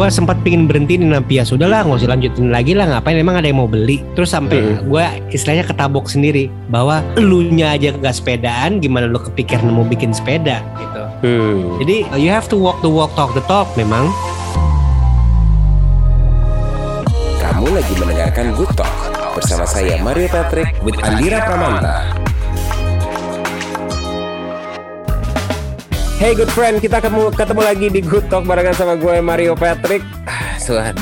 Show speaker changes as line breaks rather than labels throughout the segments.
gue sempat pingin berhenti di Nampia sudahlah nggak usah lanjutin lagi lah ngapain emang ada yang mau beli terus sampai
Hmm.
gue istilahnya ketabok sendiri bahwa elunya aja gak sepedaan gimana lu kepikiran mau bikin sepeda gitu
Hmm.
jadi you have to walk the walk talk the talk memang
Kamu lagi mendengarkan Good Talk bersama saya Mario Patrick with Andira Pramanta. Hey good friend, kita ketemu, ketemu lagi di Good Talk barengan sama gue Mario Patrick. Ah, Sudah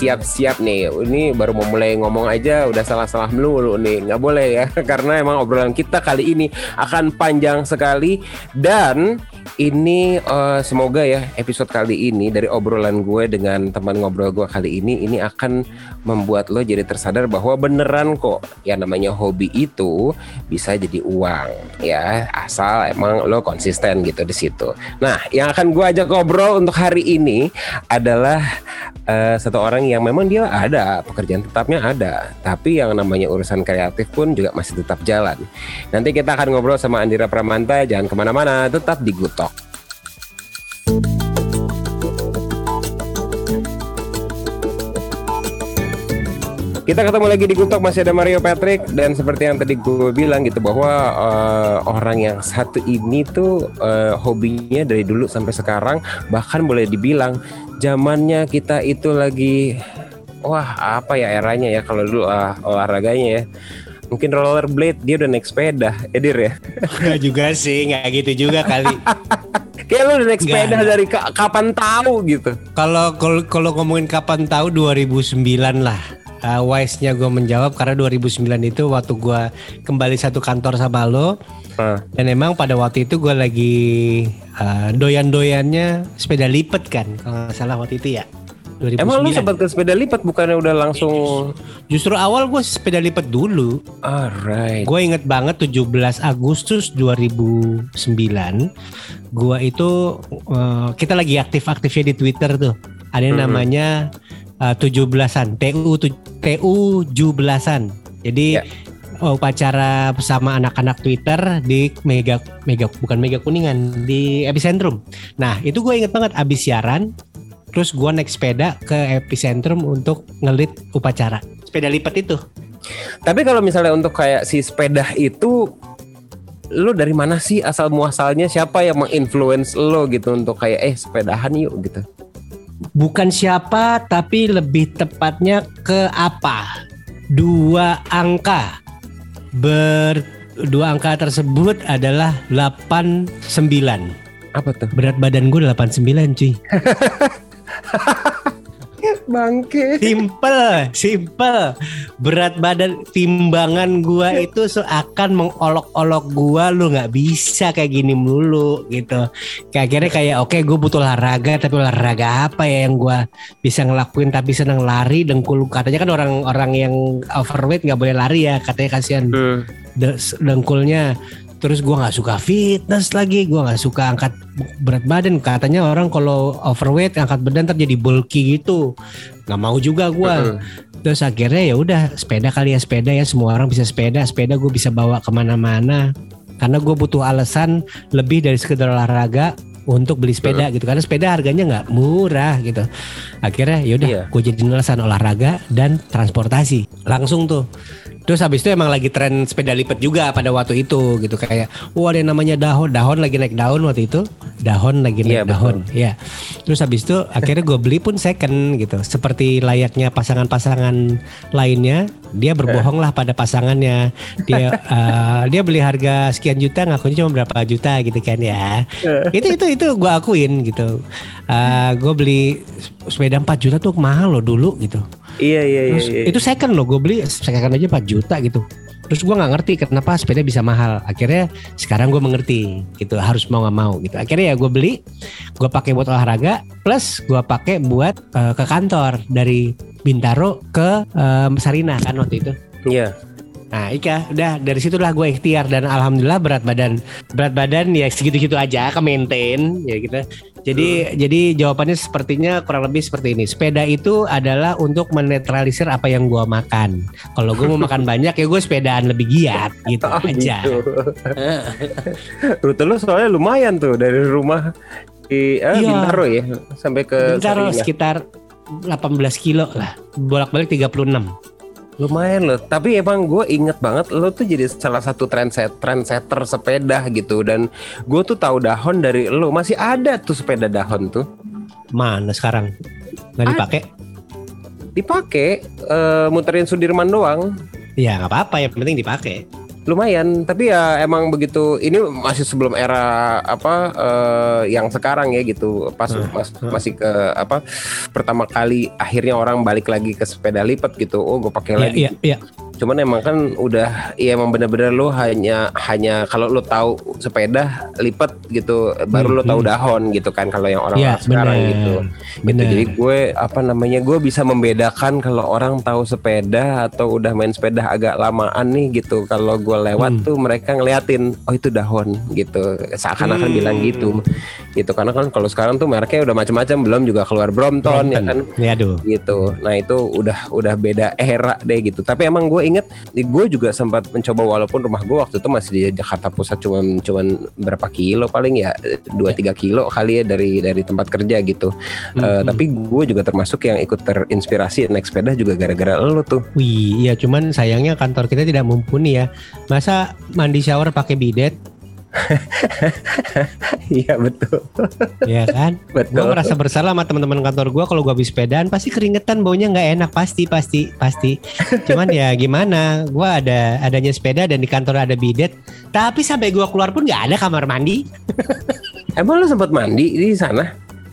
siap-siap nih. Ini baru mau mulai ngomong aja udah salah-salah melulu nih. Nggak boleh ya, karena emang obrolan kita kali ini akan panjang sekali dan ini eh, semoga ya episode kali ini dari obrolan gue dengan teman ngobrol gue kali ini ini akan membuat lo jadi tersadar bahwa beneran kok yang namanya hobi itu bisa jadi uang ya asal emang lo konsisten gitu di situ. Nah yang akan gue ajak ngobrol untuk hari ini adalah eh, satu orang yang memang dia ada pekerjaan tetapnya ada tapi yang namanya urusan kreatif pun juga masih tetap jalan. Nanti kita akan ngobrol sama Andira Pramanta jangan ke mana-mana tetap di Good. Kita ketemu lagi di Talk masih ada Mario Patrick dan seperti yang tadi gue bilang gitu bahwa eh, orang yang satu ini tuh eh, hobinya dari dulu sampai sekarang bahkan boleh dibilang zamannya kita itu lagi wah apa ya eranya ya kalau dulu ah, olahraganya ya. Mungkin rollerblade dia udah naik sepeda Edir ya?
Nggak juga sih nggak gitu juga kali.
Kayak lu udah naik sepeda
ada.
dari ka- kapan tahu gitu?
Kalau kalau ngomongin kapan tahu 2009 lah Uh, wise-nya gue menjawab karena 2009 itu waktu gue kembali satu kantor sama lo
Nah,
Dan emang pada waktu itu gue lagi uh, doyan-doyannya sepeda lipat kan kalau nggak salah waktu itu ya 2009.
emang lu sempat ke sepeda lipat bukannya udah langsung
Justru awal gue sepeda lipat dulu.
alright
Gue inget banget 17 Agustus 2009. Gue itu uh, kita lagi aktif-aktifnya di Twitter tuh. Ada yang
Mhm.
namanya uh, 17-an, TU tu- TU 17-an. Jadi
Ya.
upacara bersama anak-anak Twitter di Mega Mega bukan Mega Kuningan di Epicentrum. Nah, itu gue inget banget abis siaran terus gue naik sepeda ke Epicentrum untuk ngelit upacara. Sepeda lipat itu.
Tapi kalau misalnya untuk kayak si sepeda itu lu dari mana sih asal muasalnya siapa yang menginfluence lo gitu untuk kayak eh sepedahan yuk gitu.
Bukan siapa tapi lebih tepatnya ke apa? Dua angka. Ber dua angka tersebut adalah 89.
Apa tuh?
Berat badan gue 89 cuy.
Bangke.
Simple, simple. Berat badan timbangan gua itu seakan mengolok-olok gua lu nggak bisa kayak gini melulu gitu. Kayak akhirnya kayak oke gue butuh olahraga tapi olahraga apa ya yang gua bisa ngelakuin tapi seneng lari dengkul katanya kan orang-orang yang overweight nggak boleh lari ya katanya kasihan
Hmm.
de- dengkulnya terus gua nggak suka fitness lagi gua nggak suka angkat berat badan. Katanya orang kalau overweight angkat badan ntar jadi bulky gitu. Nggak mau juga
Mm-mm.
terus akhirnya ya udah sepeda kali ya sepeda ya. Semua orang bisa sepeda sepeda gue bisa bawa ke mana-mana. Karena gue butuh alasan lebih dari sekedar olahraga untuk beli sepeda gitu. Karena sepeda harganya nggak murah gitu. Akhirnya ya udah
Iya.
gue jadi alasan olahraga dan transportasi. Langsung tuh Terus habis itu emang lagi tren sepeda lipat juga pada waktu itu gitu. Kayak wah ada yang namanya dahon. Dahon lagi naik daun waktu itu. Dahon lagi naik
Iya, betul.
dahon ya terus habis itu akhirnya gue beli pun second gitu. Seperti layaknya pasangan-pasangan lainnya dia berbohong lah pada pasangannya. Dia eh, dia beli harga sekian juta ngakunya cuma berapa juta gitu kan ya. Itu itu itu gue akuin gitu. Eh gue beli sepeda 4 juta tuh mahal loh dulu gitu
Iya iya iya.
Terus
iya.
itu second loh, gue beli second aja 4 juta gitu. Terus gue nggak ngerti kenapa sepeda bisa mahal. Akhirnya sekarang gue mengerti gitu, harus mau nggak mau gitu. Akhirnya ya gue beli, gue pakai buat olahraga, plus gue pakai buat eh, ke kantor dari Bintaro ke eh, Sarina kan waktu itu.
Iya.
Nah Ika udah dari situlah gue ikhtiar dan alhamdulillah berat badan berat badan ya segitu-gitu aja ke maintain ya gitu. Jadi jadi jawabannya sepertinya kurang lebih seperti ini. Sepeda itu adalah untuk menetralisir apa yang gua makan. Kalau gue mau makan banyak ya gue sepedaan lebih giat gitu
Oh,
aja.
gitu. Rute lu soalnya lumayan tuh dari rumah eh,
Iya.
Bintaro ya sampai ke
Bintaro
Sarinah.
sekitar 18 kilo lah. Bolak-balik 36.
Lumayan loh, tapi emang gue inget banget lo tuh jadi salah satu trendset trendsetter sepeda gitu. Dan gue tuh tahu dahon dari lo. Masih ada tuh sepeda dahon tuh.
Mana sekarang? Nggak dipakai?
dipakai eh, muterin Sudirman doang.
Ya nggak apa-apa. Yang penting dipakai.
Lumayan tapi ya emang begitu ini masih sebelum era apa eh, yang sekarang ya gitu pas
Hmm,
mas-
hmm.
masih ke apa pertama kali akhirnya orang balik lagi ke sepeda lipat gitu oh gue pakai
Iya,
lagi
iya, iya.
Cuman emang kan udah ya emang bener-bener lo hanya hanya kalau lo tahu sepeda lipat gitu baru
Hmm,
lo tahu
hmm.
dahon gitu kan kalau yang orang
Iya,
sekarang gitu gitu
Benar.
jadi gue apa namanya gue bisa membedakan kalau orang tahu sepeda atau udah main sepeda agak lamaan nih gitu kalau gue lewat
Hmm.
tuh mereka ngeliatin oh itu dahon gitu seakan-akan
Hmm.
bilang gitu gitu karena kan kalau sekarang tuh mereknya udah macam-macam belum juga keluar Brompton, ya kan
Ya aduh.
gitu. Nah itu udah udah beda era deh gitu. Tapi emang gue inget, gue juga sempat mencoba walaupun rumah gue waktu itu masih di Jakarta Pusat cuman cuman berapa kilo paling ya dua tiga kilo kali ya dari dari tempat kerja gitu. Eh,
Hmm.
tapi gue juga termasuk yang ikut terinspirasi naik sepeda juga gara-gara lo tuh.
Wih, iya cuman sayangnya kantor kita tidak mumpuni ya. Masa mandi shower pakai bidet,
Iya betul.
ya kan? Gue
betul.
merasa bersalah sama teman-teman kantor gue kalau gue habis sepedaan pasti keringetan baunya nggak enak pasti pasti pasti. Cuman ya gimana? Gue ada adanya sepeda dan di kantor ada bidet. Tapi sampai gue keluar pun nggak ada kamar mandi.
Emang lo sempat mandi di sana?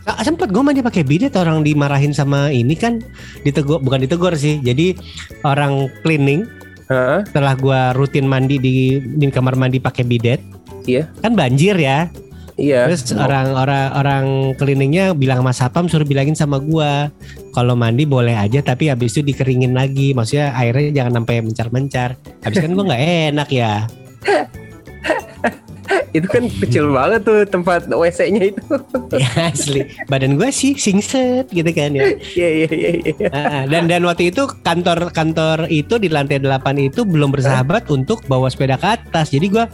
Ah, sempet gue mandi pakai bidet orang dimarahin sama ini kan ditegur bukan ditegur sih. Jadi orang cleaning
Hah?
setelah gue rutin mandi di di kamar mandi pakai bidet.
Iya.
Kan banjir ya.
Iya.
Terus orang-orang orang cleaningnya bilang sama satpam suruh bilangin sama gua kalau mandi boleh aja tapi habis itu dikeringin lagi. Maksudnya airnya jangan sampai mencar-mencar. Habis kan gua nggak enak ya.
itu kan kecil banget tuh tempat WC-nya itu.
Ya asli. Badan gua sih singset gitu kan ya.
Iya iya iya. iya.
Dan dan waktu itu kantor kantor itu di lantai 8 itu belum bersahabat untuk bawa sepeda ke atas. Jadi gua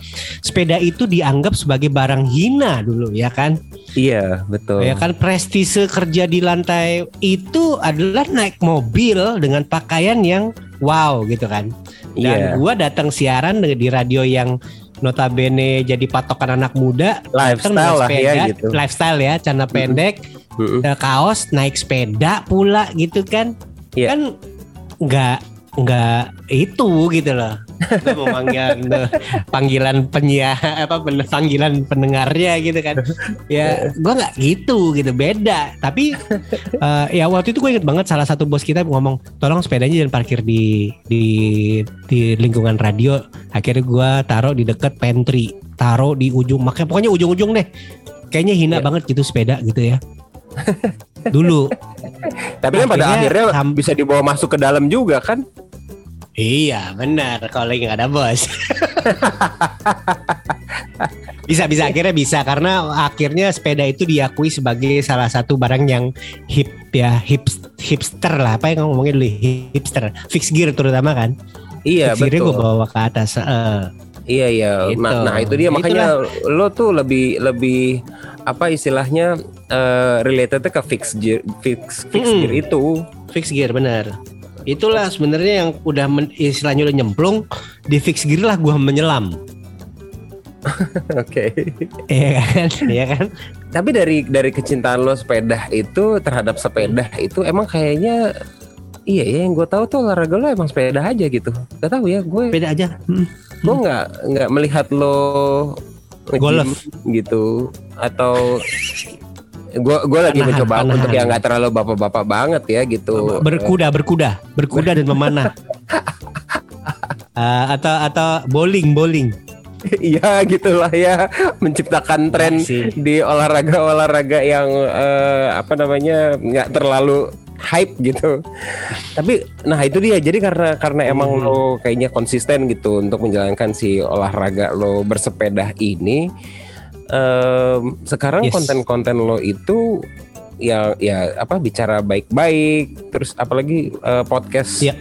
sepeda itu dianggap sebagai barang hina dulu ya kan.
Iya betul.
Ya kan prestise kerja di lantai itu adalah naik mobil dengan pakaian yang wow gitu kan. Dan
Iya.
gua datang siaran di radio yang notabene jadi patokan anak muda,
Lifestyle
dengan
lah ya
sepeda,
gitu.
lifestyle ya, celana pendek,
Mm-mm.
eh, kaos, naik sepeda pula gitu kan.
Iya.
Kan nggak nggak itu gitu loh. Mau manggil gitu, panggilan penyiar apa panggilan pendengarnya gitu kan. Ya, gua nggak gitu gitu beda. Tapi eh, ya waktu itu gue inget banget salah satu bos kita ngomong, tolong sepedanya jangan parkir di di di lingkungan radio. Akhirnya gua taruh di deket pantry, taruh di ujung, makanya pokoknya ujung-ujung deh. Kayaknya hina
Iya.
banget gitu sepeda gitu ya. Dulu.
Tapi kan pada
Akhirnya
bisa dibawa masuk ke dalam juga kan?
Iya benar kalau lagi nggak ada bos. bisa bisa akhirnya bisa karena akhirnya sepeda itu diakui sebagai salah satu barang yang hip ya hip hipster lah apa yang ngomongnya dulu hipster fix gear terutama kan
Iya
fix gearnya gue
betul.
bawa ke atas eh.
Iya iya.
Gitu.
Nah, nah, itu dia
Nah,
makanya lo tuh lebih lebih apa istilahnya eh related ke fix gear fix fix
Mm-mm.
gear itu.
fix gear benar itulah sebenarnya yang udah men- istilahnya udah nyemplung di fix gear lah gua menyelam
Oke.
Iya kan Iya kan
Tapi dari dari kecintaan lo sepeda itu terhadap sepeda itu emang kayaknya iya ya yang gue tahu tuh olahraga lo emang sepeda aja gitu. Gak tahu ya gue
beda aja Hmm.
gue nggak nggak melihat lo
Golf.
gitu atau gue gue lagi mencoba
panahan.
untuk yang nggak terlalu bapak-bapak banget ya gitu
berkuda berkuda berkuda dan memanah Eh, atau atau bowling bowling
iya gitulah ya menciptakan tren di olahraga-olahraga yang eh, apa namanya nggak terlalu hype gitu. Tapi nah itu dia. Jadi karena karena emang
Hmm.
lo kayaknya konsisten gitu untuk menjalankan si olahraga lo bersepeda ini. Em, sekarang
Yes.
konten-konten lo itu ya ya apa bicara baik-baik terus apalagi eh, podcast
Iya.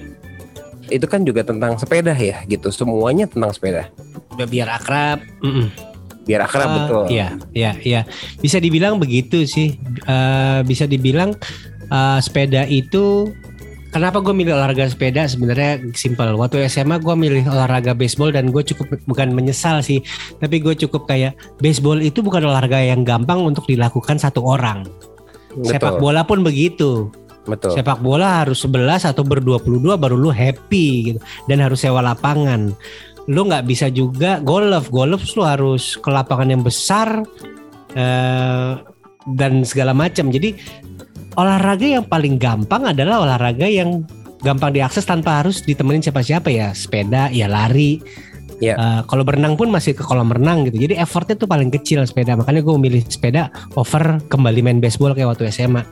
itu kan juga tentang sepeda ya gitu semuanya tentang sepeda
udah biar akrab Mm-mm.
biar akrab
Uh,
betul.
Iya, iya, iya. Bisa dibilang begitu sih. Uh, bisa dibilang uh, sepeda itu Kenapa gue milih olahraga sepeda sebenarnya simpel. Waktu SMA gue milih olahraga baseball dan gue cukup bukan menyesal sih, tapi gue cukup kayak baseball itu bukan olahraga yang gampang untuk dilakukan satu orang. Sepak
Betul.
bola pun begitu.
Betul.
Sepak bola harus 11 atau ber-22 baru lu happy gitu dan harus sewa lapangan. Lu nggak bisa juga golf, golf lu harus ke lapangan yang besar eh, dan segala macam. Jadi olahraga yang paling gampang adalah olahraga yang gampang diakses tanpa harus ditemenin siapa-siapa ya. Sepeda, ya lari.
Iya.
Eh, kalau berenang pun masih ke kolam renang gitu. Jadi effortnya tuh paling kecil sepeda. Makanya gue memilih sepeda over kembali main baseball kayak waktu SMA.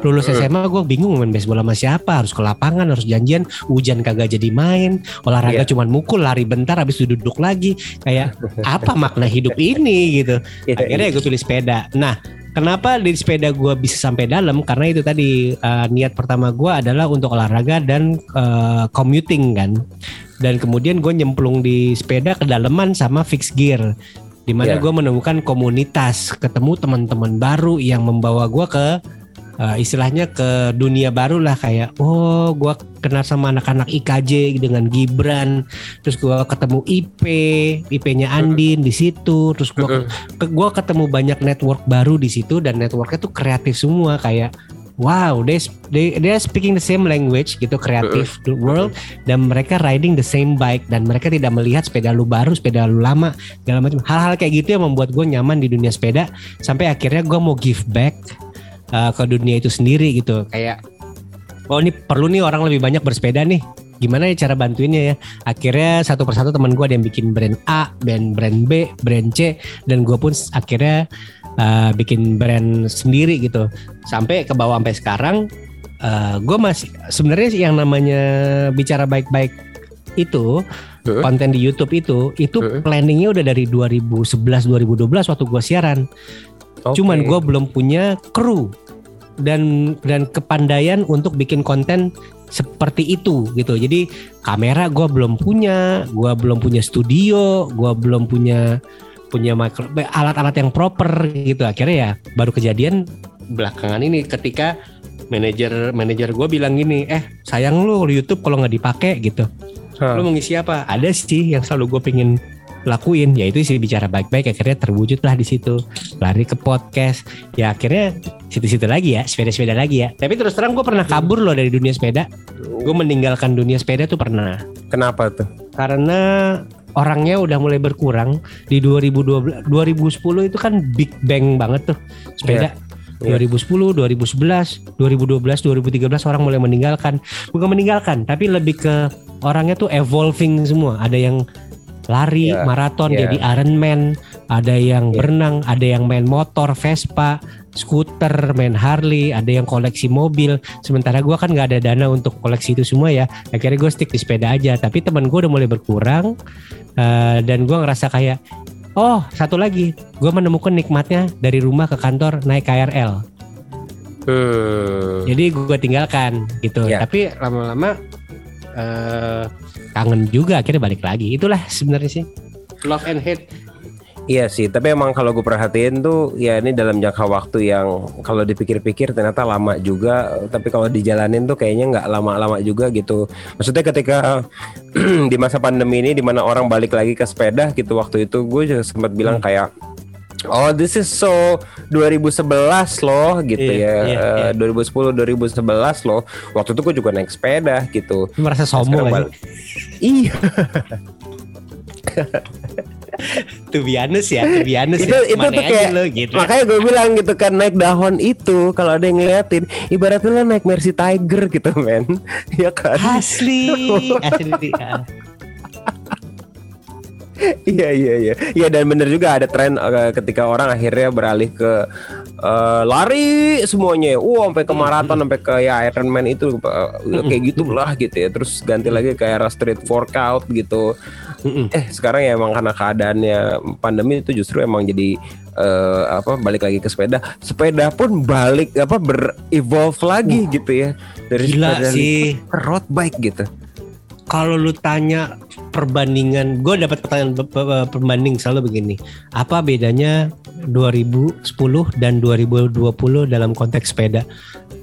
Lulus
Hmm.
SMA gue bingung main baseball sama siapa. Harus ke lapangan, harus janjian. Hujan kagak jadi main. Olahraga
Iya.
cuman mukul, lari bentar, habis duduk lagi. Kayak apa makna hidup ini gitu.
Iya,
Akhirnya gue pilih sepeda. Nah, kenapa di sepeda gue bisa sampai dalam? Karena itu tadi eh, niat pertama gue adalah untuk olahraga dan eh, commuting kan. Dan kemudian gue nyemplung di sepeda kedalaman sama fixed gear. Di mana
Iya.
gue menemukan komunitas, ketemu teman-teman baru yang membawa gue ke eh, istilahnya ke dunia baru lah kayak oh gue kenal sama anak-anak IKJ dengan Gibran terus gue ketemu IP IP-nya Andin di situ terus gue ke gue ketemu banyak network baru di situ dan networknya tuh kreatif semua kayak wow they they they are speaking the same language gitu kreatif the world dan mereka riding the same bike dan mereka tidak melihat sepeda lu baru sepeda lu lama segala macam. Hal-hal kayak gitu yang membuat gue nyaman di dunia sepeda sampai akhirnya gue mau give back uh, ke dunia itu sendiri gitu. Kayak oh ini perlu nih orang lebih banyak bersepeda nih. Gimana ya cara bantuinnya ya? Akhirnya satu persatu teman gue ada yang bikin brand A brand brand B brand C dan gue pun akhirnya uh, bikin brand sendiri gitu. Sampai ke bawah sampai sekarang gue masih sebenarnya sih yang namanya bicara baik-baik itu
Heeh.
konten di YouTube itu itu
Heeh.
planningnya udah dari 2011 2012 waktu gue siaran
Oke.
Cuman gue belum punya kru dan dan kepandaian untuk bikin konten seperti itu gitu. Jadi kamera gue belum punya, gue belum punya studio, gue belum punya punya alat-alat yang proper gitu. Akhirnya ya baru kejadian belakangan ini ketika manajer manajer gue bilang gini, eh sayang lu YouTube kalau nggak dipakai gitu.
Hah.
Lu mau ngisi apa? Ada sih yang selalu gue pengen lakuin yaitu sih bicara baik-baik akhirnya terwujud lah di situ. Lari ke podcast. Ya akhirnya situ-situ lagi ya sepeda-sepeda lagi ya. Tapi terus terang gue pernah kabur loh dari dunia sepeda. Gue meninggalkan dunia sepeda tuh pernah.
Kenapa tuh?
karena orangnya udah mulai berkurang. Di 2012 2010 itu kan big bang banget tuh sepeda.
Iya.
2010, 2011, 2012, 2013 orang mulai meninggalkan. Bukan meninggalkan, tapi lebih ke orangnya tuh evolving semua. Ada yang lari
Iya,
maraton
iya.
jadi Ironman, ada yang
Iya.
berenang, ada yang main motor Vespa, skuter, main Harley, ada yang koleksi mobil. Sementara gua kan nggak ada dana untuk koleksi itu semua ya. Akhirnya gue stick di sepeda aja. Tapi teman gue udah mulai berkurang eh, dan gua ngerasa kayak oh satu lagi, gue menemukan nikmatnya dari rumah ke kantor naik KRL.
Hmm.
Jadi gue tinggalkan gitu.
Iya.
Tapi lama-lama eh kangen juga akhirnya balik lagi. Itulah sebenarnya sih love and hate.
Iya sih, tapi emang kalau gue perhatiin tuh ya ini dalam jangka waktu yang kalau dipikir-pikir ternyata lama juga, tapi kalau dijalanin tuh kayaknya nggak lama-lama juga gitu. Maksudnya ketika di masa pandemi ini di mana orang balik lagi ke sepeda gitu waktu itu gue juga sempat bilang kayak Oh, this is so 2011 loh gitu
Iya,
ya.
iya,
Eh, 2010 2011 loh. Waktu itu gue juga naik sepeda gitu.
Merasa sombong lagi.
Iya.
Honest ya, to be honest
itu
ya.
itu
Mana
tuh kayak
lo, gitu.
makanya gue bilang gitu kan naik dahon itu kalau ada yang ngeliatin ibaratnya lo naik Mercy Tiger gitu men ya kan
Asli, asli. ya.
Iya iya iya. Iya dan bener juga ada tren eh, ketika orang akhirnya beralih ke eh, lari semuanya. Wow sampai ke maraton sampai ke ya Ironman itu eh, kayak gitulah gitu ya. Terus ganti lagi ke era street workout gitu. Eh sekarang ya emang karena keadaannya pandemi itu justru emang jadi eh, apa balik lagi ke sepeda. Sepeda pun balik apa berevolve lagi gitu ya. Dari
Gila
sepeda
sih.
ke road bike gitu.
Kalau lu tanya perbandingan gue dapat pertanyaan pe- pe- perbanding selalu begini. Apa bedanya 2010 dan 2020 dalam konteks sepeda?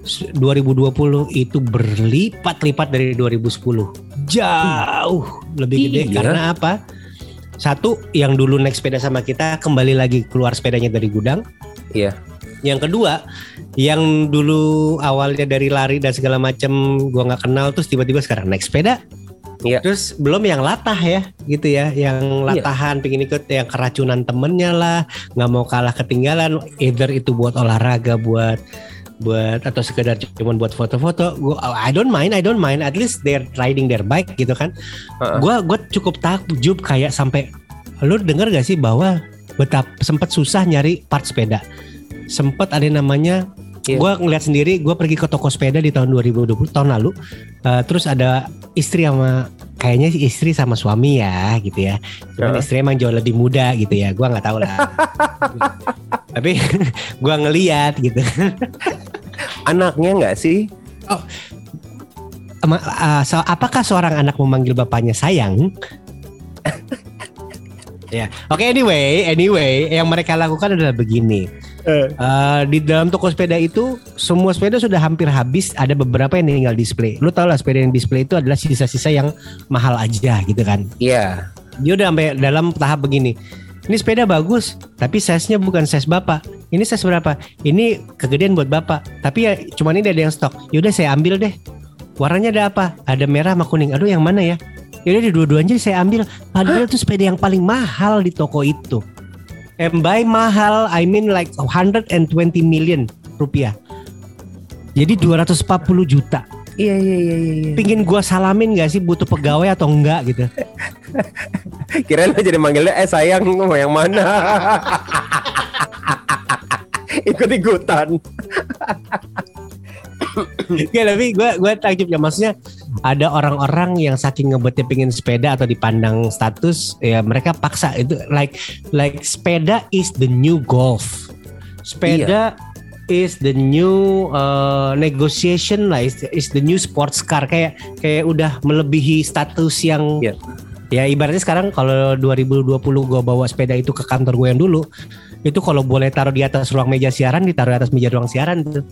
S- 2020 itu berlipat-lipat dari 2010 jauh lebih gede.
Iya.
karena apa? Satu yang dulu naik sepeda sama kita kembali lagi keluar sepedanya dari gudang.
Iya.
yang kedua yang dulu awalnya dari lari dan segala macam gua nggak kenal terus tiba-tiba sekarang naik sepeda
Iya.
Terus belum yang latah ya, gitu ya, yang latahan pingin ikut yang keracunan temennya lah, nggak mau kalah ketinggalan, either itu buat olahraga, buat buat atau sekedar cuma buat foto-foto. Gua I don't mind, I don't mind. At least they're riding their bike gitu kan.
Heeh.
Gua gua cukup takjub kayak sampai lu denger gak sih bahwa betapa sempat susah nyari part sepeda. Sempat ada namanya
Iya.
Gua ngeliat sendiri, gue pergi ke toko sepeda di tahun 2020 tahun lalu. Eh, terus ada istri sama kayaknya istri sama suami ya gitu ya. Cuman
Heeh.
istri emang jauh lebih muda gitu ya. Gua nggak tahu lah. Tapi gua ngeliat gitu.
Anaknya nggak sih?
Ama- ah, so- apakah seorang anak memanggil bapaknya sayang? ya, oke anyway, anyway, yang mereka lakukan adalah begini. Eh, di dalam toko sepeda itu semua sepeda sudah hampir habis. Ada beberapa yang tinggal display. Lu tau lah sepeda yang display itu adalah sisa-sisa yang mahal aja gitu kan.
Iya.
Dia udah sampai dalam tahap begini. Ini sepeda bagus, tapi size-nya bukan size bapak. Ini size berapa? Ini kegedean buat bapak. Tapi ya cuman ini ada yang stok. Yaudah saya ambil deh. Warnanya ada apa? Ada merah sama kuning. Aduh yang mana ya? Yaudah di dua-duanya saya ambil. Padahal itu sepeda yang paling mahal di toko itu. And by mahal, I mean like 120 million rupiah. Jadi 240 juta.
Iya iya iya iya. iya.
Pingin gua salamin gak sih butuh pegawai atau enggak gitu.
Kirain lo jadi manggilnya eh sayang mau yang mana? Ikut-ikutan.
Gak tapi gue gue takjub ya maksudnya ada orang-orang yang saking ngebetnya pingin sepeda atau dipandang status ya mereka paksa itu like like sepeda is the new golf. Sepeda is the new uh, negotiation lah is, is the new sports car kayak kayak udah melebihi status yang
Iya.
ya ibaratnya sekarang kalau 2020 gue bawa sepeda itu ke kantor gue yang dulu itu kalau boleh taruh di atas ruang meja siaran ditaruh di atas meja ruang siaran tuh.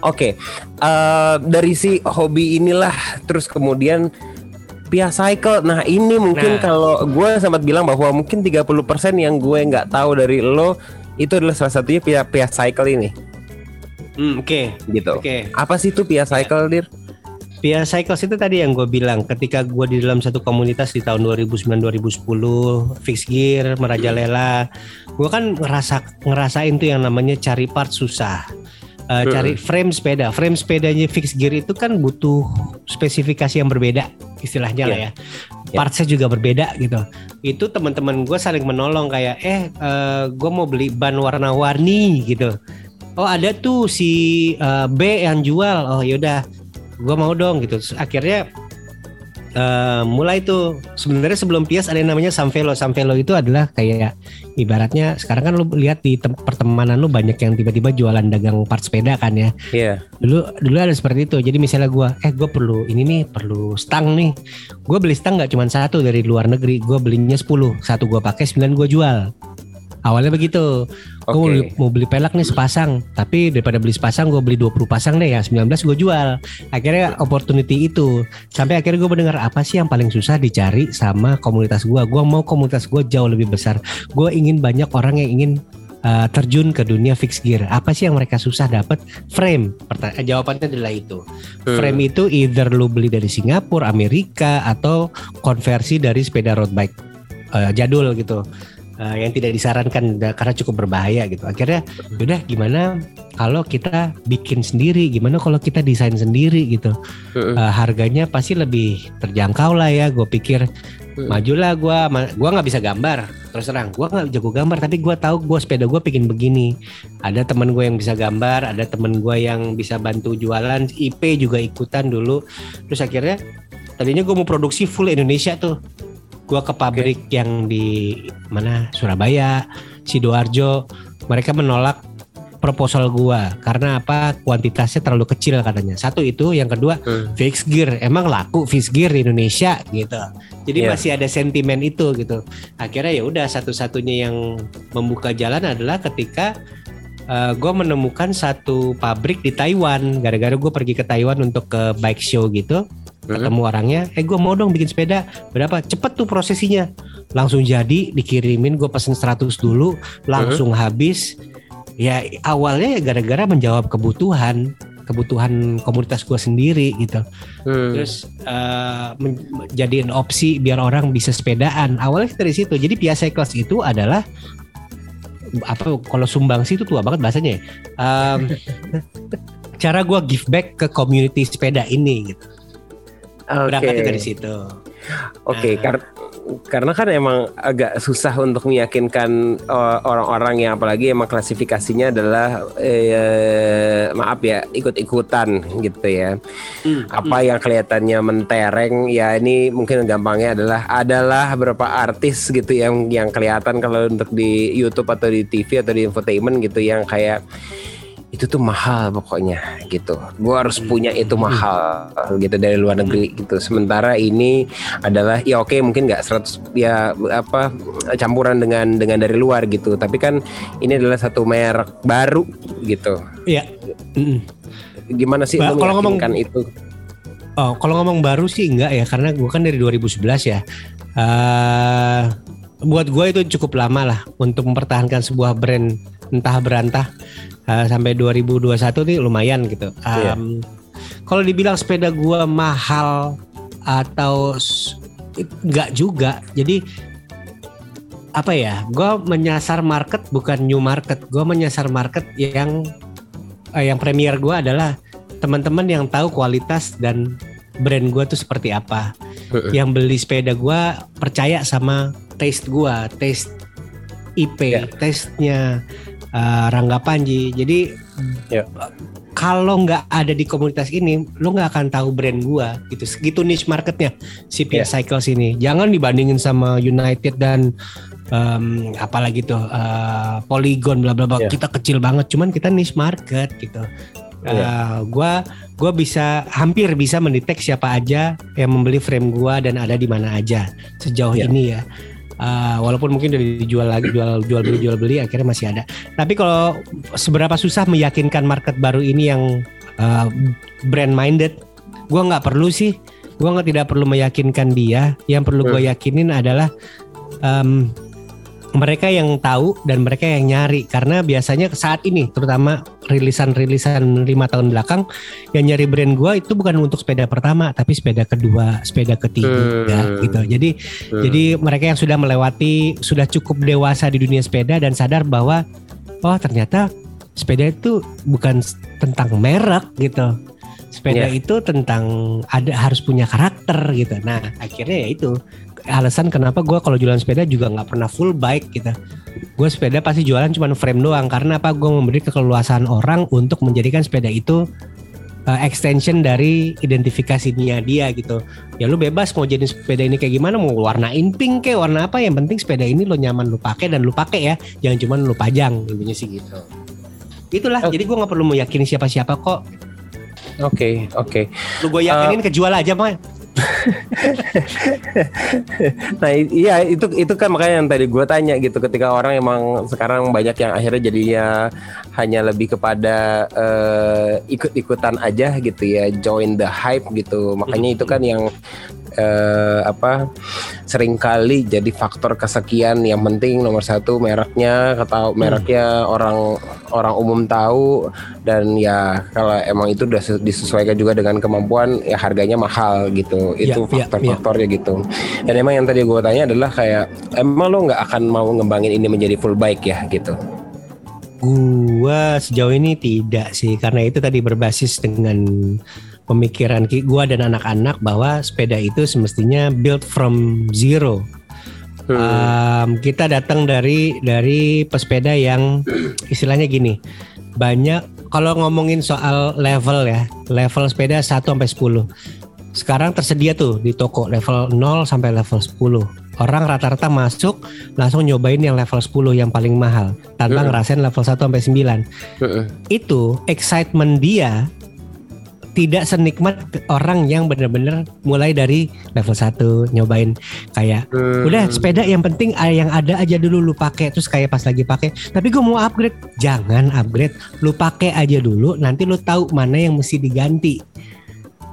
Oke, eh, dari si hobi inilah terus kemudian Pia Cycle. Nah ini mungkin
Nah.
kalau gue sempat bilang bahwa mungkin 30% yang gue nggak tahu dari lo itu adalah salah satunya Pia Pia Cycle ini,
Hmm, Oke,
gitu.
oke.
Apa sih itu Pia Cycle, Dir?
Pia Cycles itu tadi yang gue bilang ketika gue di dalam satu komunitas di tahun 2009-2010 fix gear merajalela gue kan ngerasa ngerasain tuh yang namanya cari part susah. Eh,
Hmm.
cari frame sepeda. Frame sepedanya fix gear itu kan butuh spesifikasi yang berbeda istilahnya lah ya
Ya.
partsnya juga berbeda gitu. Itu teman-teman gue saling menolong kayak eh gue mau beli ban warna-warni gitu. Oh ada tuh si eh, B yang jual. Oh yaudah gue mau dong gitu. Terus akhirnya eh, mulai tuh. Sebenarnya sebelum Pias ada yang namanya Samvelo. Samvelo itu adalah kayak ibaratnya sekarang kan lu lihat di tem- pertemanan lu banyak yang tiba-tiba jualan dagang part sepeda kan ya.
Iya.
dulu dulu ada seperti itu. Jadi misalnya gua eh gue perlu ini nih perlu stang nih. Gue beli stang nggak cuma satu dari luar negeri. Gue belinya 10 satu gua pakai 9 gua jual. Awalnya begitu gue mau, beli- mau beli pelak nih sepasang. Tapi daripada beli sepasang gue beli 20 pasang deh. Ya 19 gue jual. Akhirnya opportunity itu. Sampai akhirnya gue mendengar apa sih yang paling susah dicari sama komunitas gue gue mau komunitas gue jauh lebih besar. Gue ingin banyak orang yang ingin uh, terjun ke dunia fix gear. Apa sih yang mereka susah dapat frame. Perta- eh, jawabannya adalah itu.
Hmm.
frame itu either lu beli dari Singapura Amerika atau konversi dari sepeda road bike uh, jadul gitu uh, yang tidak disarankan karena cukup berbahaya gitu. Akhirnya udah gimana kalau kita bikin sendiri, gimana kalau kita desain sendiri gitu. Uh, harganya pasti lebih terjangkau lah ya. Gue pikir majulah gue, gue nggak bisa gambar terus terang. Gue nggak jago gambar, tapi gue tahu gue sepeda gue bikin begini. Ada temen gue yang bisa gambar, ada temen gue yang bisa bantu jualan. IP juga ikutan dulu. Terus akhirnya tadinya gue mau produksi full Indonesia tuh gua ke pabrik yang di mana Surabaya, Sidoarjo, mereka menolak proposal gua karena apa kuantitasnya terlalu kecil katanya. Satu itu, yang kedua
Hmm.
fixed gear emang laku fixed gear di Indonesia gitu. Jadi
Iya.
masih ada sentimen itu gitu. Akhirnya ya udah satu-satunya yang membuka jalan adalah ketika gue menemukan satu pabrik di Taiwan. Gara-gara gue pergi ke Taiwan untuk ke bike show gitu. Ketemu orangnya. Eh gue mau dong bikin sepeda. Berapa? Cepet tuh prosesinya. Langsung jadi, dikirimin. Gue pesen 100 dulu, langsung habis. Ya awalnya ya gara-gara menjawab kebutuhan kebutuhan komunitas gue sendiri gitu.
Hmm.
Terus eh, men- jadiin opsi biar orang bisa sepedaan. Awalnya dari situ. Jadi Pia Cycles itu adalah apa kalau sumbangsi itu tua banget bahasanya ya. Em, cara gua give back ke community sepeda ini gitu.
Oke.
Berangkatnya dari situ.
Oke,
Nah.
kar- karena kan emang agak susah untuk meyakinkan uh, orang-orang yang apalagi emang klasifikasinya adalah eh, maaf ya ikut-ikutan gitu ya.
Hmm,
Apa yang kelihatannya mentereng ya ini mungkin gampangnya adalah adalah beberapa artis gitu yang yang kelihatan kalau untuk di YouTube atau di TV atau di infotainment gitu yang kayak itu tuh mahal pokoknya gitu. Gua harus punya itu mahal gitu dari luar negeri gitu. Sementara ini adalah ya oke mungkin nggak 100 ya apa campuran dengan dengan dari luar gitu. Tapi kan ini adalah satu merek baru gitu.
Iya.
Gimana sih
Ba- kalau ngomong-
meyakinkan itu?
Oh, kalau ngomong baru sih enggak ya karena gua kan dari 2011 ya. eh buat gue itu cukup lama lah untuk mempertahankan sebuah brand entah berantah eh, sampai 2021 nih lumayan gitu.
Iya.
Em, Kalau dibilang sepeda gua mahal atau enggak juga. Jadi apa ya? Gua menyasar market bukan new market. Gua menyasar market yang eh, yang premier gua adalah teman-teman yang tahu kualitas dan brand gua tuh seperti apa.
Heeh.
Yang beli sepeda gua percaya sama taste gua, taste IP,
Ya.
taste-nya uh, Rangga Panji. Jadi
Ya.
kalau nggak ada di komunitas ini, lo nggak akan tahu brand gua gitu. Segitu niche marketnya si Pia
Ya.
Cycles ini. Jangan dibandingin sama United dan um, apalagi tuh uh, Polygon bla bla bla.
Ya.
Kita kecil banget, cuman kita niche market gitu.
Ya.
Uh, gua gua bisa hampir bisa mendetek siapa aja yang membeli frame gua dan ada di mana aja sejauh
Ya.
ini ya. Uh, walaupun mungkin udah dijual lagi jual jual beli jual beli akhirnya masih ada. Tapi kalau seberapa susah meyakinkan market baru ini yang uh, brand minded, gua nggak perlu sih. Gua nggak tidak perlu meyakinkan dia. Yang perlu gue yakinin adalah um, mereka yang tahu dan mereka yang nyari karena biasanya saat ini terutama rilisan-rilisan lima tahun belakang yang nyari brand gua itu bukan untuk sepeda pertama tapi sepeda kedua sepeda ketiga
Hmm.
gitu jadi
Hmm.
jadi mereka yang sudah melewati sudah cukup dewasa di dunia sepeda dan sadar bahwa oh ternyata sepeda itu bukan tentang merek gitu sepeda
Iya.
itu tentang ada harus punya karakter gitu nah akhirnya ya itu alasan kenapa gue kalau jualan sepeda juga nggak pernah full bike gitu. Gue sepeda pasti jualan cuma frame doang. Karena apa? Gue memberi keleluasaan orang untuk menjadikan sepeda itu uh, extension dari identifikasinya dia gitu. Ya lu bebas mau jadi sepeda ini kayak gimana mau warnain pink kayak warna apa yang penting sepeda ini lo nyaman lu pakai dan lu pakai ya. Jangan cuma lu pajang intinya sih gitu. Itulah
Oke.
jadi gue nggak perlu meyakini siapa-siapa kok.
Oke, oke.
lu gue yakinin kejual aja mah
Nah iya itu itu kan makanya yang tadi gue tanya gitu ketika orang emang sekarang banyak yang akhirnya jadinya hanya lebih kepada eh, ikut-ikutan aja gitu ya join the hype gitu. Makanya itu kan yang eh, apa sering kali jadi faktor kesekian. Yang penting nomor satu mereknya atau mereknya orang orang umum tahu. Dan ya kalau emang itu udah se- disesuaikan juga dengan kemampuan ya harganya mahal gitu. Itu
iya,
faktor-faktornya gitu. Dan emang yang tadi gue tanya adalah kayak emang lo nggak akan mau ngembangin ini menjadi full bike ya gitu?
Gua sejauh ini tidak sih. Karena itu tadi berbasis dengan pemikiran ki- gua dan anak-anak bahwa sepeda itu semestinya build from zero.
Hmm.
Um, kita datang dari dari pesepeda yang istilahnya gini. Banyak kalau ngomongin soal level ya, level sepeda 1 sampai 10. Sekarang tersedia tuh di toko level 0 sampai level 10. orang rata-rata masuk langsung nyobain yang level 10 yang paling mahal tanpa
Mm-mm.
ngerasain level 1 sampai 9.
Heeh.
Itu excitement dia tidak senikmat orang yang bener-bener mulai dari level 1 nyobain kayak
Hmm.
udah sepeda yang penting ah, yang ada aja dulu lu pakai. Terus kayak pas lagi pakai tapi gue mau upgrade. Jangan upgrade lu pakai aja dulu nanti lu tahu mana yang mesti diganti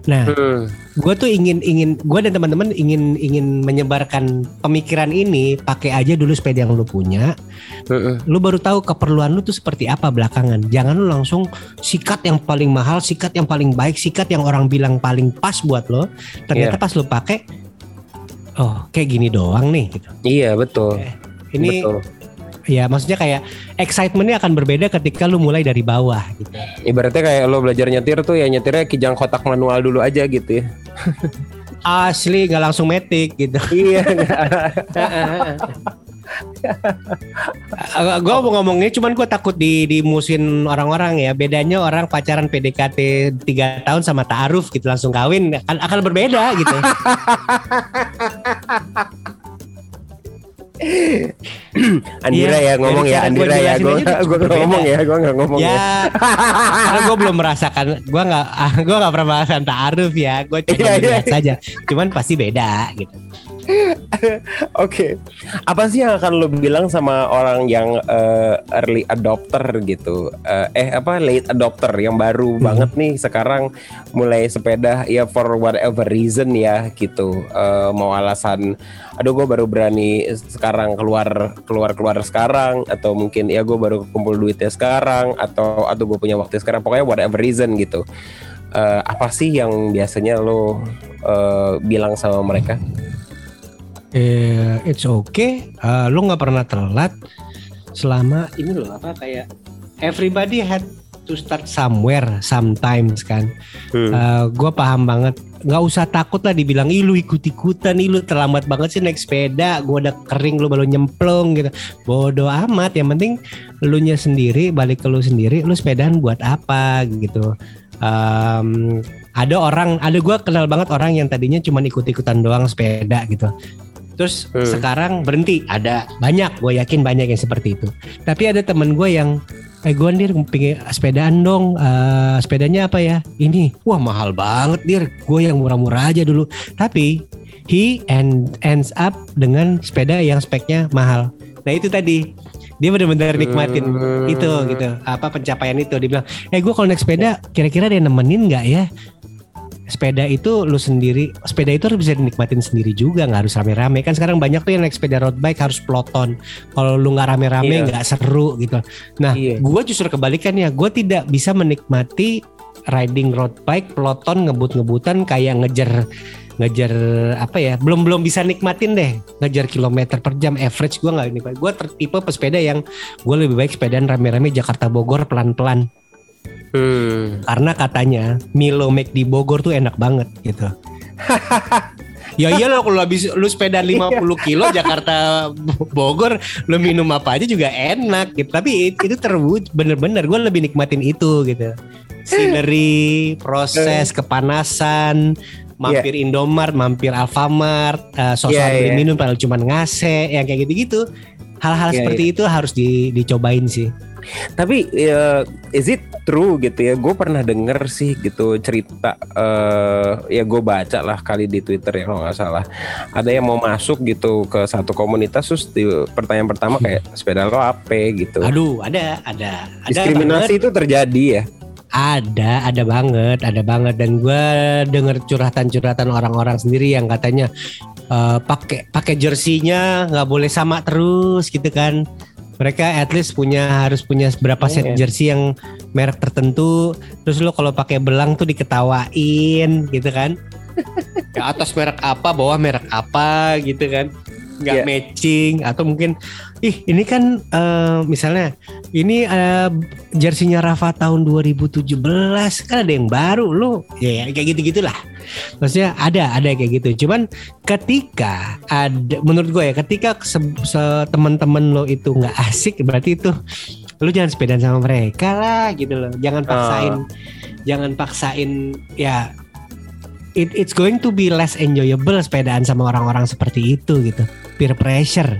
nah
Hmm.
gue tuh ingin ingin gue dan teman-teman ingin ingin menyebarkan pemikiran ini pakai aja dulu sepeda yang lu punya
Heeh.
lu baru tahu keperluan lu tuh seperti apa belakangan jangan lu langsung sikat yang paling mahal sikat yang paling baik sikat yang orang bilang paling pas buat lo ternyata
Iya.
pas lu pakai oh kayak gini doang nih gitu
Iya betul.
ini
Betul.
Ya maksudnya kayak excitementnya akan berbeda ketika lu mulai dari bawah gitu
Ibaratnya kayak lo belajar nyetir tuh ya nyetirnya kijang kotak manual dulu aja gitu ya.
asli nggak langsung metik gitu
iya.
gue mau ngomongnya cuman gue takut di dimusin orang-orang ya bedanya orang pacaran PDKT 3 tahun sama ta'aruf gitu langsung kawin akan akan berbeda gitu
Andira
Iya,
ya ngomong ya Andira
gua
ya
jelasin
gue
aja udah
gue
berbeda.
ngomong ya gue nggak ngomong ya.
ya karena gue belum merasakan gue nggak gue nggak pernah merasakan ta'aruf ya gue cuma
Iya, iya.
melihat saja cuman pasti beda gitu
Oke, apa sih yang akan lo bilang sama orang yang eh, early adopter gitu? Eh, eh apa late adopter yang baru
Hmm.
banget nih sekarang mulai sepeda ya for whatever reason ya gitu. Eh, mau alasan, aduh gue baru berani sekarang keluar keluar keluar sekarang atau mungkin ya gue baru kumpul duitnya sekarang atau atau gue punya waktu sekarang pokoknya whatever reason gitu. Eh, apa sih yang biasanya lo eh, bilang sama mereka?
Eh it's okay. Eh, lu nggak pernah telat selama ini loh apa kayak everybody had to start somewhere sometimes kan?
Hmm.
gue paham banget. Nggak usah takut lah dibilang ih lu ikut ikutan ih lu terlambat banget sih naik sepeda gue udah kering lu baru nyemplung gitu. Bodoh amat yang penting lu nya sendiri balik ke lu sendiri lu sepedaan buat apa gitu. Em, ada orang ada gue kenal banget orang yang tadinya cuma ikut ikutan doang sepeda gitu terus
Hmm.
sekarang berhenti. Ada banyak gue yakin banyak yang seperti itu. Tapi ada temen gue yang eh gue dir pengen sepedaan dong. Eh, sepedanya apa ya? Ini wah mahal banget dir. Gue yang murah-murah aja dulu. Tapi he and ends up dengan sepeda yang speknya mahal. Nah itu tadi. Dia benar-benar nikmatin
Hmm.
itu gitu. Apa pencapaian itu dia bilang. Eh gue kalau naik sepeda kira-kira ada yang nemenin nggak ya sepeda itu lu sendiri sepeda itu harus bisa dinikmatin sendiri juga nggak harus rame-rame. Kan sekarang banyak tuh yang naik sepeda road bike harus peloton. Kalau lu nggak rame-rame
Iya.
nggak seru gitu. Nah
Iya.
gue justru kebalikannya gue tidak bisa menikmati riding road bike peloton ngebut-ngebutan kayak ngejar ngejar apa ya belum belum bisa nikmatin deh. Ngejar kilometer per jam average gue nggak nikmatin gue tipe pesepeda yang gue lebih baik sepedaan rame-rame Jakarta Bogor pelan-pelan
Hmm.
karena katanya Milo Mac di Bogor tuh enak banget gitu. ya iya lo kalau habis lu sepeda 50 kilo Jakarta Bogor lu minum apa aja juga enak gitu. Tapi it- itu terwujud bener-bener gue lebih nikmatin itu gitu. Scenery, proses, kepanasan, mampir Indomart, mampir Alfamart, uh, sosok
Iya,
beli
iya.
minum padahal cuma ngase, yang kayak gitu-gitu. Hal-hal
Iya,
seperti itu harus di- dicobain sih.
Tapi ya, is it true gitu ya? Gue pernah denger sih gitu cerita. eh ya gue baca lah kali di Twitter ya kalau nggak salah. Ada yang mau masuk gitu ke satu komunitas terus di- pertanyaan pertama kayak sepeda lo apa gitu.
Aduh, ada, ada, ada
Diskriminasi itu terjadi ya?
Ada, ada banget, ada banget. Dan gue denger curhatan-curhatan orang-orang sendiri yang katanya eh, pakai pakai jersinya nggak boleh sama terus gitu kan. Mereka at least punya harus punya berapa set
Iya.
jersey yang merek tertentu. Terus lo kalau pakai belang tuh diketawain gitu kan. ya atas merek apa, bawah merek apa gitu kan. Nggak
Iya.
matching atau mungkin ih ini kan eh, misalnya ini eh, jersinya Rafa tahun 2017 kan ada yang baru lu. Ya, ya, kayak gitu gitulah maksudnya ada ada kayak gitu. Cuman ketika ada menurut gue ya ketika se- se- teman-teman lo itu nggak asik berarti itu lu jangan sepedaan sama mereka lah gitu loh. Jangan paksain jangan paksain ya it, it's going to be less enjoyable sepedaan sama orang-orang seperti itu gitu. Peer pressure.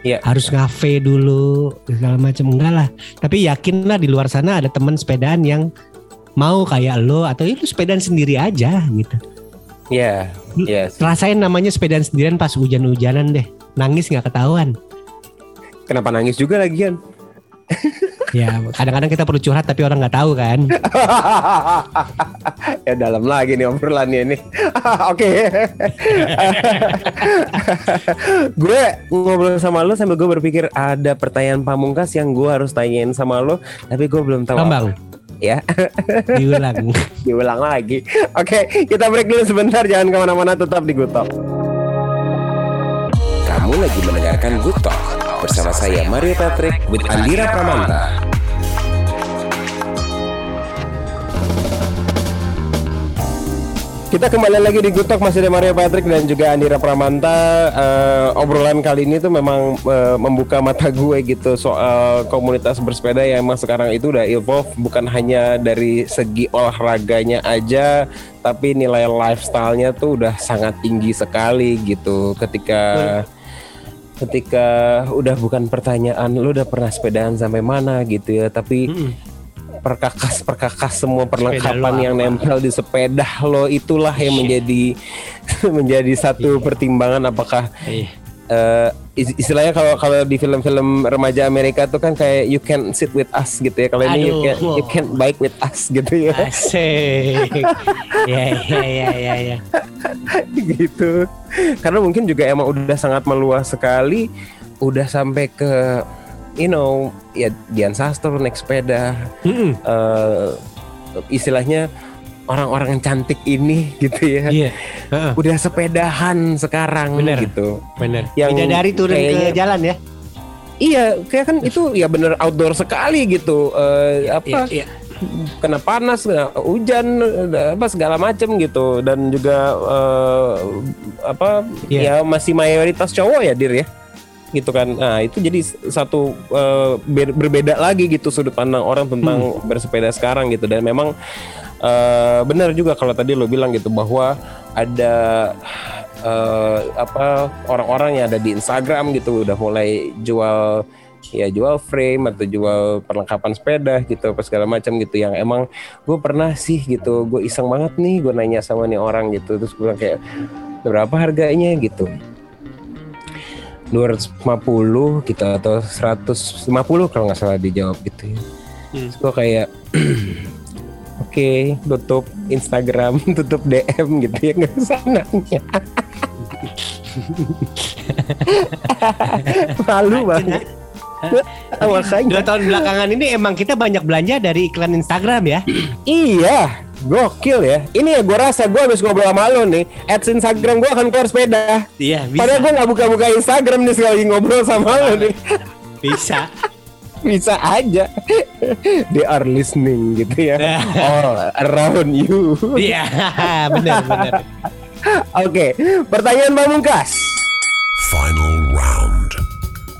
Iya.
Harus ngafe dulu segala macam enggak lah. Tapi yakinlah di luar sana ada teman sepedaan yang mau kayak lo atau itu sepedaan sendiri aja gitu.
Iya, iya. sih.
Rasain namanya sepedaan sendirian pas hujan-hujanan deh. Nangis nggak ketahuan.
Kenapa nangis juga lagian?
Ya kadang-kadang kita perlu curhat tapi orang nggak tahu kan.
ya dalam lagi nih obrolannya ini. Oke. gue ngobrol sama lo sambil gue berpikir ada pertanyaan pamungkas yang gue harus tanyain sama lo, tapi gue belum tahu.
Bambang.
apa. Ya,
Diulang.
diulang lagi. Oke, kita break dulu sebentar. Jangan ke mana-mana, tetap di Good Talk. Kamu lagi mendengarkan Good Talk bersama saya Mario Patrick with Andira Pramanta. Kita kembali lagi di Good Talk masih ada Mario Patrick dan juga Andira Pramanta. Eh, obrolan kali ini tuh memang eh, membuka mata gue gitu soal komunitas bersepeda yang emang sekarang itu udah evolve bukan hanya dari segi olahraganya aja, tapi nilai lifestyle-nya tuh udah sangat tinggi sekali gitu. Ketika ketika udah bukan pertanyaan lu udah pernah sepedaan sampai mana gitu ya, tapi perkakas perkakas semua perlengkapan yang nempel di sepeda lo itulah yang menjadi menjadi satu pertimbangan apakah
Iya.
Is- istilahnya kalau kalau di film-film remaja Amerika tuh kan kayak you can sit with us gitu ya kalau ini you can you can bike with us gitu ya
Asik. ya ya ya ya ya.
gitu karena mungkin juga emang udah sangat meluas sekali udah sampai ke you know ya Dian Sastro naik sepeda
Mm-mm.
eh, istilahnya orang-orang yang cantik ini gitu ya
Iya. Heeh,
udah sepedahan sekarang
Bener.
gitu
bener.
Yang
Bidadari turun ke
kayaknya-
jalan ya.
iya kayak kan itu ya bener outdoor sekali gitu Eh, apa
Iya, iya.
kena panas kena hujan apa segala macem gitu dan juga eh, apa
Iya.
ya masih mayoritas cowok ya dir ya gitu kan nah itu jadi satu ber- berbeda lagi gitu sudut pandang orang tentang bersepeda sekarang gitu dan memang eh, benar juga kalau tadi lo bilang gitu bahwa ada eh, apa orang-orang yang ada di Instagram gitu udah mulai jual ya jual frame atau jual perlengkapan sepeda gitu apa segala macam gitu yang emang gue pernah sih gitu gue iseng banget nih gue nanya sama nih orang gitu terus gue bilang kayak berapa harganya? gitu. 250 gitu atau 150 kalau nggak salah dijawab gitu ya.
Hmm.
Terus gue kayak oke tutup Instagram tutup DM gitu ya nggak nanya malu banget makanya
Dua tahun belakangan ini emang kita banyak belanja dari iklan Instagram ya.
Iya, gokil ya. Ini ya gue rasa gue habis ngobrol sama lo nih, ads Instagram gue akan keluar sepeda.
Iya, bisa.
Padahal gue nggak buka-buka Instagram nih sekali ngobrol sama lo nih.
Bisa.
Bisa aja. They are listening gitu ya. All around you.
Iya, benar benar.
Oke, pertanyaan pamungkas.
Final round.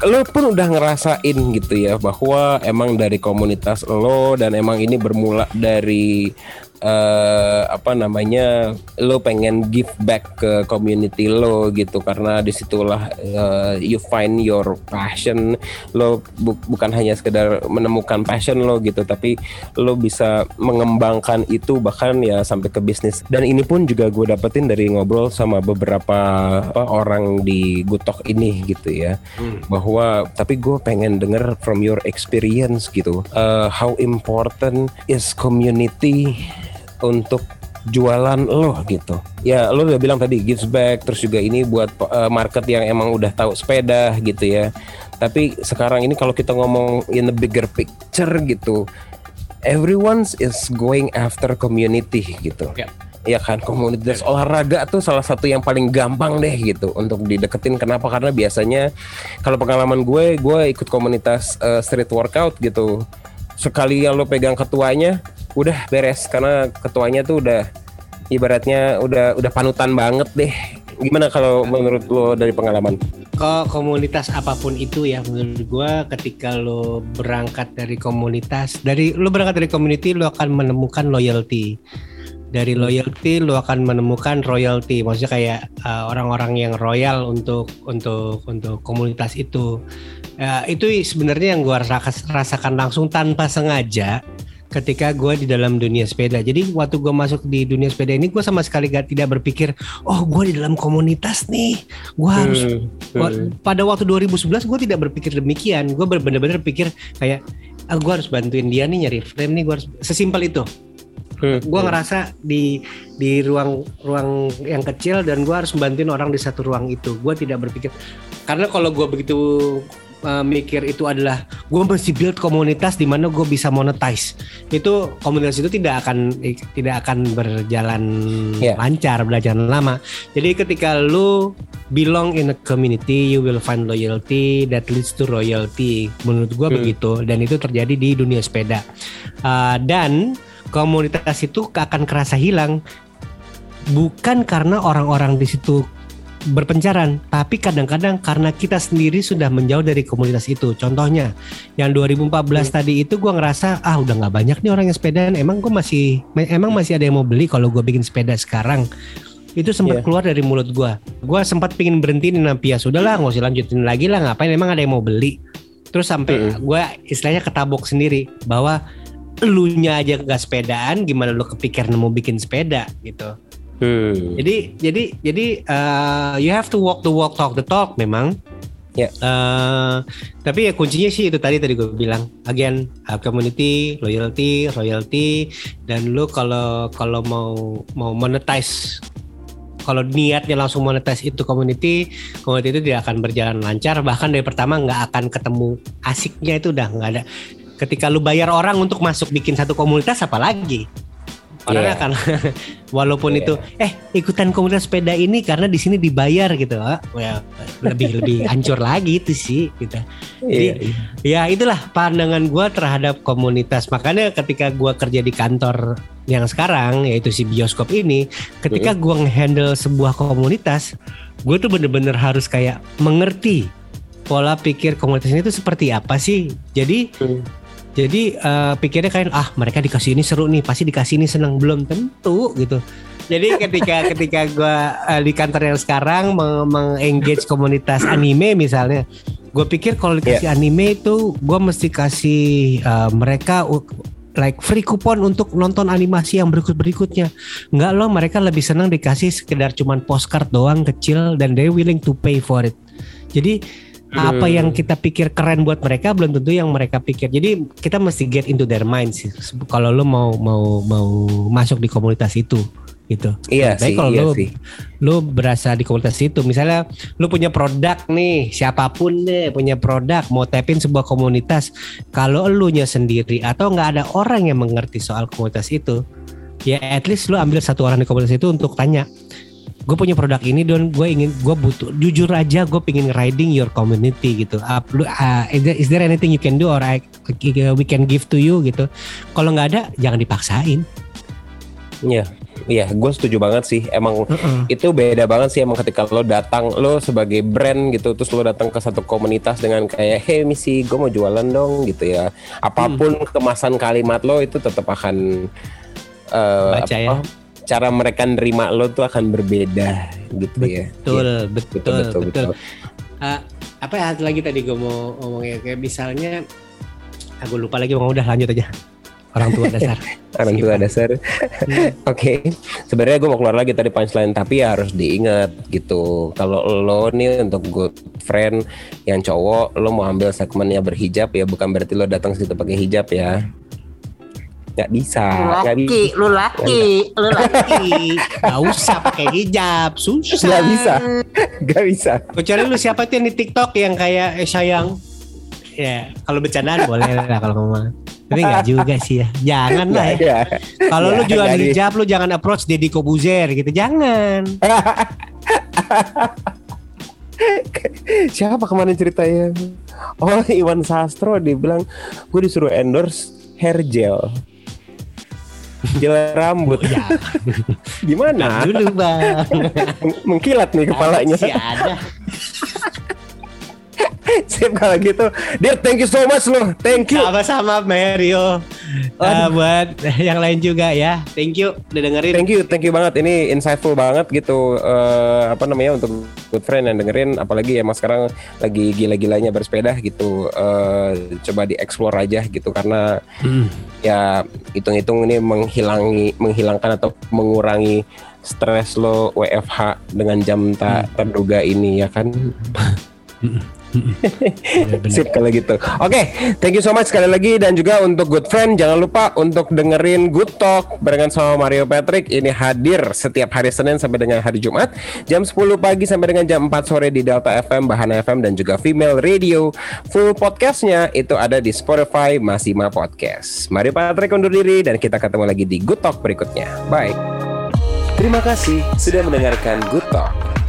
lo pun udah ngerasain gitu ya bahwa emang dari komunitas lo dan emang ini bermula dari eh, apa namanya lo pengen give back ke community lo gitu. Karena di situlah eh, you find your passion. Lo bu- bukan hanya sekedar menemukan passion lo gitu tapi lo bisa mengembangkan itu bahkan ya sampai ke bisnis. Dan ini pun juga gue dapetin dari ngobrol sama beberapa apa, orang di Gutok ini gitu ya. Bahwa tapi gue pengen denger from your experience gitu. Uh, how important is community untuk jualan lo gitu. Ya lo udah bilang tadi gives back terus juga ini buat uh, market yang emang udah tahu sepeda gitu ya. Tapi sekarang ini kalau kita ngomong in the bigger picture gitu everyone is going after community gitu.
Oke.
ya kan komunitas olahraga tuh salah satu yang paling gampang deh gitu untuk dideketin. Kenapa? Karena biasanya kalau pengalaman gue gue ikut komunitas eh, street workout gitu. Sekali yang lo pegang ketuanya udah beres karena ketuanya tuh udah ibaratnya udah udah panutan banget deh. Gimana kalau menurut lo dari pengalaman?
Ke komunitas apa pun itu ya menurut gua ketika lo berangkat dari komunitas dari lo berangkat dari community lo akan menemukan loyalty. Dari loyalty lu akan menemukan royalty. Maksudnya kayak uh, orang-orang yang royal untuk untuk untuk komunitas itu. Ya, itu sebenarnya yang rasakan, rasakan langsung tanpa sengaja ketika gue di dalam dunia sepeda. Jadi waktu gue masuk di dunia sepeda ini gue sama sekali gak tidak berpikir oh gue di dalam komunitas nih. Gue harus
Hmm,
Wa-
hmm.
pada waktu 2011 gue tidak berpikir demikian. Gue benar-benar pikir kayak ah, gue harus bantuin dia nih nyari frame nih gue harus sesimpel itu.
Hmm,
gue ngerasa di di ruang ruang yang kecil dan gue harus bantuin orang di satu ruang itu. Gue tidak berpikir karena kalau gue begitu uh, mikir itu adalah gue mesti build komunitas di mana gue bisa monetize itu komunitas itu tidak akan tidak akan berjalan
Yeah.
lancar berjalan lama jadi ketika lu belong in a community you will find loyalty that leads to royalty menurut gue
Hmm.
begitu dan itu terjadi di dunia sepeda Uh, dan komunitas itu akan kerasa hilang bukan karena orang-orang di situ berpencaran, tapi kadang-kadang karena kita sendiri sudah menjauh dari komunitas itu. Contohnya, yang 2014 tadi itu gua ngerasa ah udah nggak banyak nih orang yang sepedaan. Emang gue masih, emang masih ada yang mau beli kalau gue bikin sepeda sekarang. Itu sempat
Iya.
keluar dari mulut gua. Gua sempat pingin berhenti nih Nampia. Sudahlah, nggak usah lanjutin lagi lah. Ngapain? Emang ada yang mau beli? Terus sampai gua istilahnya ketabok sendiri bahwa elunya aja nggak sepedaan, gimana lu kepikir mau bikin sepeda gitu.
Hmm.
Jadi jadi jadi uh, you have to walk the walk talk the talk memang.
Ya.
Uh, tapi ya kuncinya sih itu tadi tadi gue bilang again uh, community, loyalty, royalty dan lu kalau kalau mau mau monetize kalau niatnya langsung monetize itu community, community itu tidak akan berjalan lancar bahkan dari pertama nggak akan ketemu asiknya itu udah nggak ada. Ketika lu bayar orang untuk masuk bikin satu komunitas apalagi orang
Iya.
akan walaupun
Iya.
itu eh ikutan komunitas sepeda ini karena di sini dibayar gitu ah, well, lebih lebih hancur lagi itu sih gitu
Iya, iya.
ya itulah pandangan gua terhadap komunitas makanya ketika gua kerja di kantor yang sekarang yaitu si bioskop ini ketika gua ngehandle sebuah komunitas gue tuh bener-bener harus kayak mengerti pola pikir komunitas ini tuh seperti apa sih jadi
Hmm.
Jadi eh, pikirnya kayak ah mereka dikasih ini seru nih pasti dikasih ini senang belum tentu gitu. Jadi ketika ketika gue di kantor yang sekarang meng- mengengage komunitas anime misalnya gue pikir kalau dikasih anime itu gue mesti kasih eh, mereka like free kupon untuk nonton animasi yang berikut berikutnya. Nggak loh mereka lebih senang dikasih sekedar cuman postcard doang kecil dan they willing to pay for it. Jadi apa
Hmm.
yang kita pikir keren buat mereka belum tentu yang mereka pikir. Jadi kita mesti get into their minds sih. Kalau lu mau mau mau masuk di komunitas itu gitu.
Iya
Baik
sih,
kalau
iya
lu
sih.
lu berasa di komunitas itu. Misalnya lu punya produk nih, siapa pun deh punya produk mau tapin sebuah komunitas. Kalau elunya sendiri atau nggak ada orang yang mengerti soal komunitas itu, ya at least lu ambil satu orang di komunitas itu untuk tanya. Gue punya produk ini don, gue ingin, gue butuh, jujur aja gue pengen riding your community gitu. Up, lu, ah, is, there, is there anything you can do or I, we can give to you gitu. Kalau nggak ada, jangan dipaksain.
Iya, iya, gue setuju banget sih. Emang
Heeh.
itu beda banget sih emang ketika lo datang lo sebagai brand gitu terus lo datang ke satu komunitas dengan kayak hey misi gue mau jualan dong gitu ya apa pun
Hmm.
kemasan kalimat lo itu tetap akan eh,
Baca ya.
Cara mereka nerima lo tuh akan berbeda gitu ya.
Betul,
Iya,
betul,
betul betul,
betul.
betul.
Ah, apa ya satu lagi tadi gue mau ngomongnya kayak misalnya aku lupa lagi mau udah lanjut aja. Orang tua dasar.
Orang tua dasar.
Hmm.
oke sebenarnya gue mau keluar lagi tadi punchline tapi ya harus diingat gitu. Kalau lo nih untuk good friend yang cowok lo mau ambil segmennya berhijab ya bukan berarti lo datang situ pakai hijab ya nggak bisa. Bisa
Laki, lu laki, lu laki.
Gak usah pakai hijab susah.
Nggak bisa. Nggak bisa.
Kecuali lu siapa tuh yang di TikTok yang kayak eh, sayang. Ya kalau bercandaan boleh lah kalau ngomong tapi nggak juga sih ya. Jangan lah ya.
Ada.
kalau lu
Nggak
jual hijab lu jangan approach Deddy Kobuzer gitu. Jangan.
Siapa kemarin ceritanya? Oh Iwan Sastro dia bilang gue disuruh endorse hair gel gel rambut.
Ya
gimana?
Dulu bang.
Mengkilat nih kepalanya.
Masih ada.
Sip kalau gitu. Dear thank you so much loh. Thank you.
Sama-sama Mario Eh, buat yang lain juga ya. Thank you udah dengerin.
Thank you, thank you banget. Ini insightful banget gitu. Eh, apa namanya untuk good friend yang dengerin, apalagi emang sekarang lagi gila-gilanya bersepeda gitu. Eh, coba dieksplor aja gitu karena
Hmm.
ya hitung-hitung ini menghilangi, menghilangkan atau mengurangi stres lo WFH dengan jam tak terduga ini ya kan.
Bener-bener.
Sip kalau gitu. Oke, thank you so much sekali lagi dan juga untuk good friend jangan lupa untuk dengerin Good Talk barengan sama Mario Patrick ini hadir setiap hari Senin sampai dengan hari Jumat jam 10 pagi sampai dengan jam 4 sore di Delta FM, Bahana FM dan juga Female Radio. Full podcastnya itu ada di Spotify Masima Podcast. Mario Patrick undur diri dan kita ketemu lagi di Good Talk berikutnya. Bye. Terima kasih sudah mendengarkan Good Talk.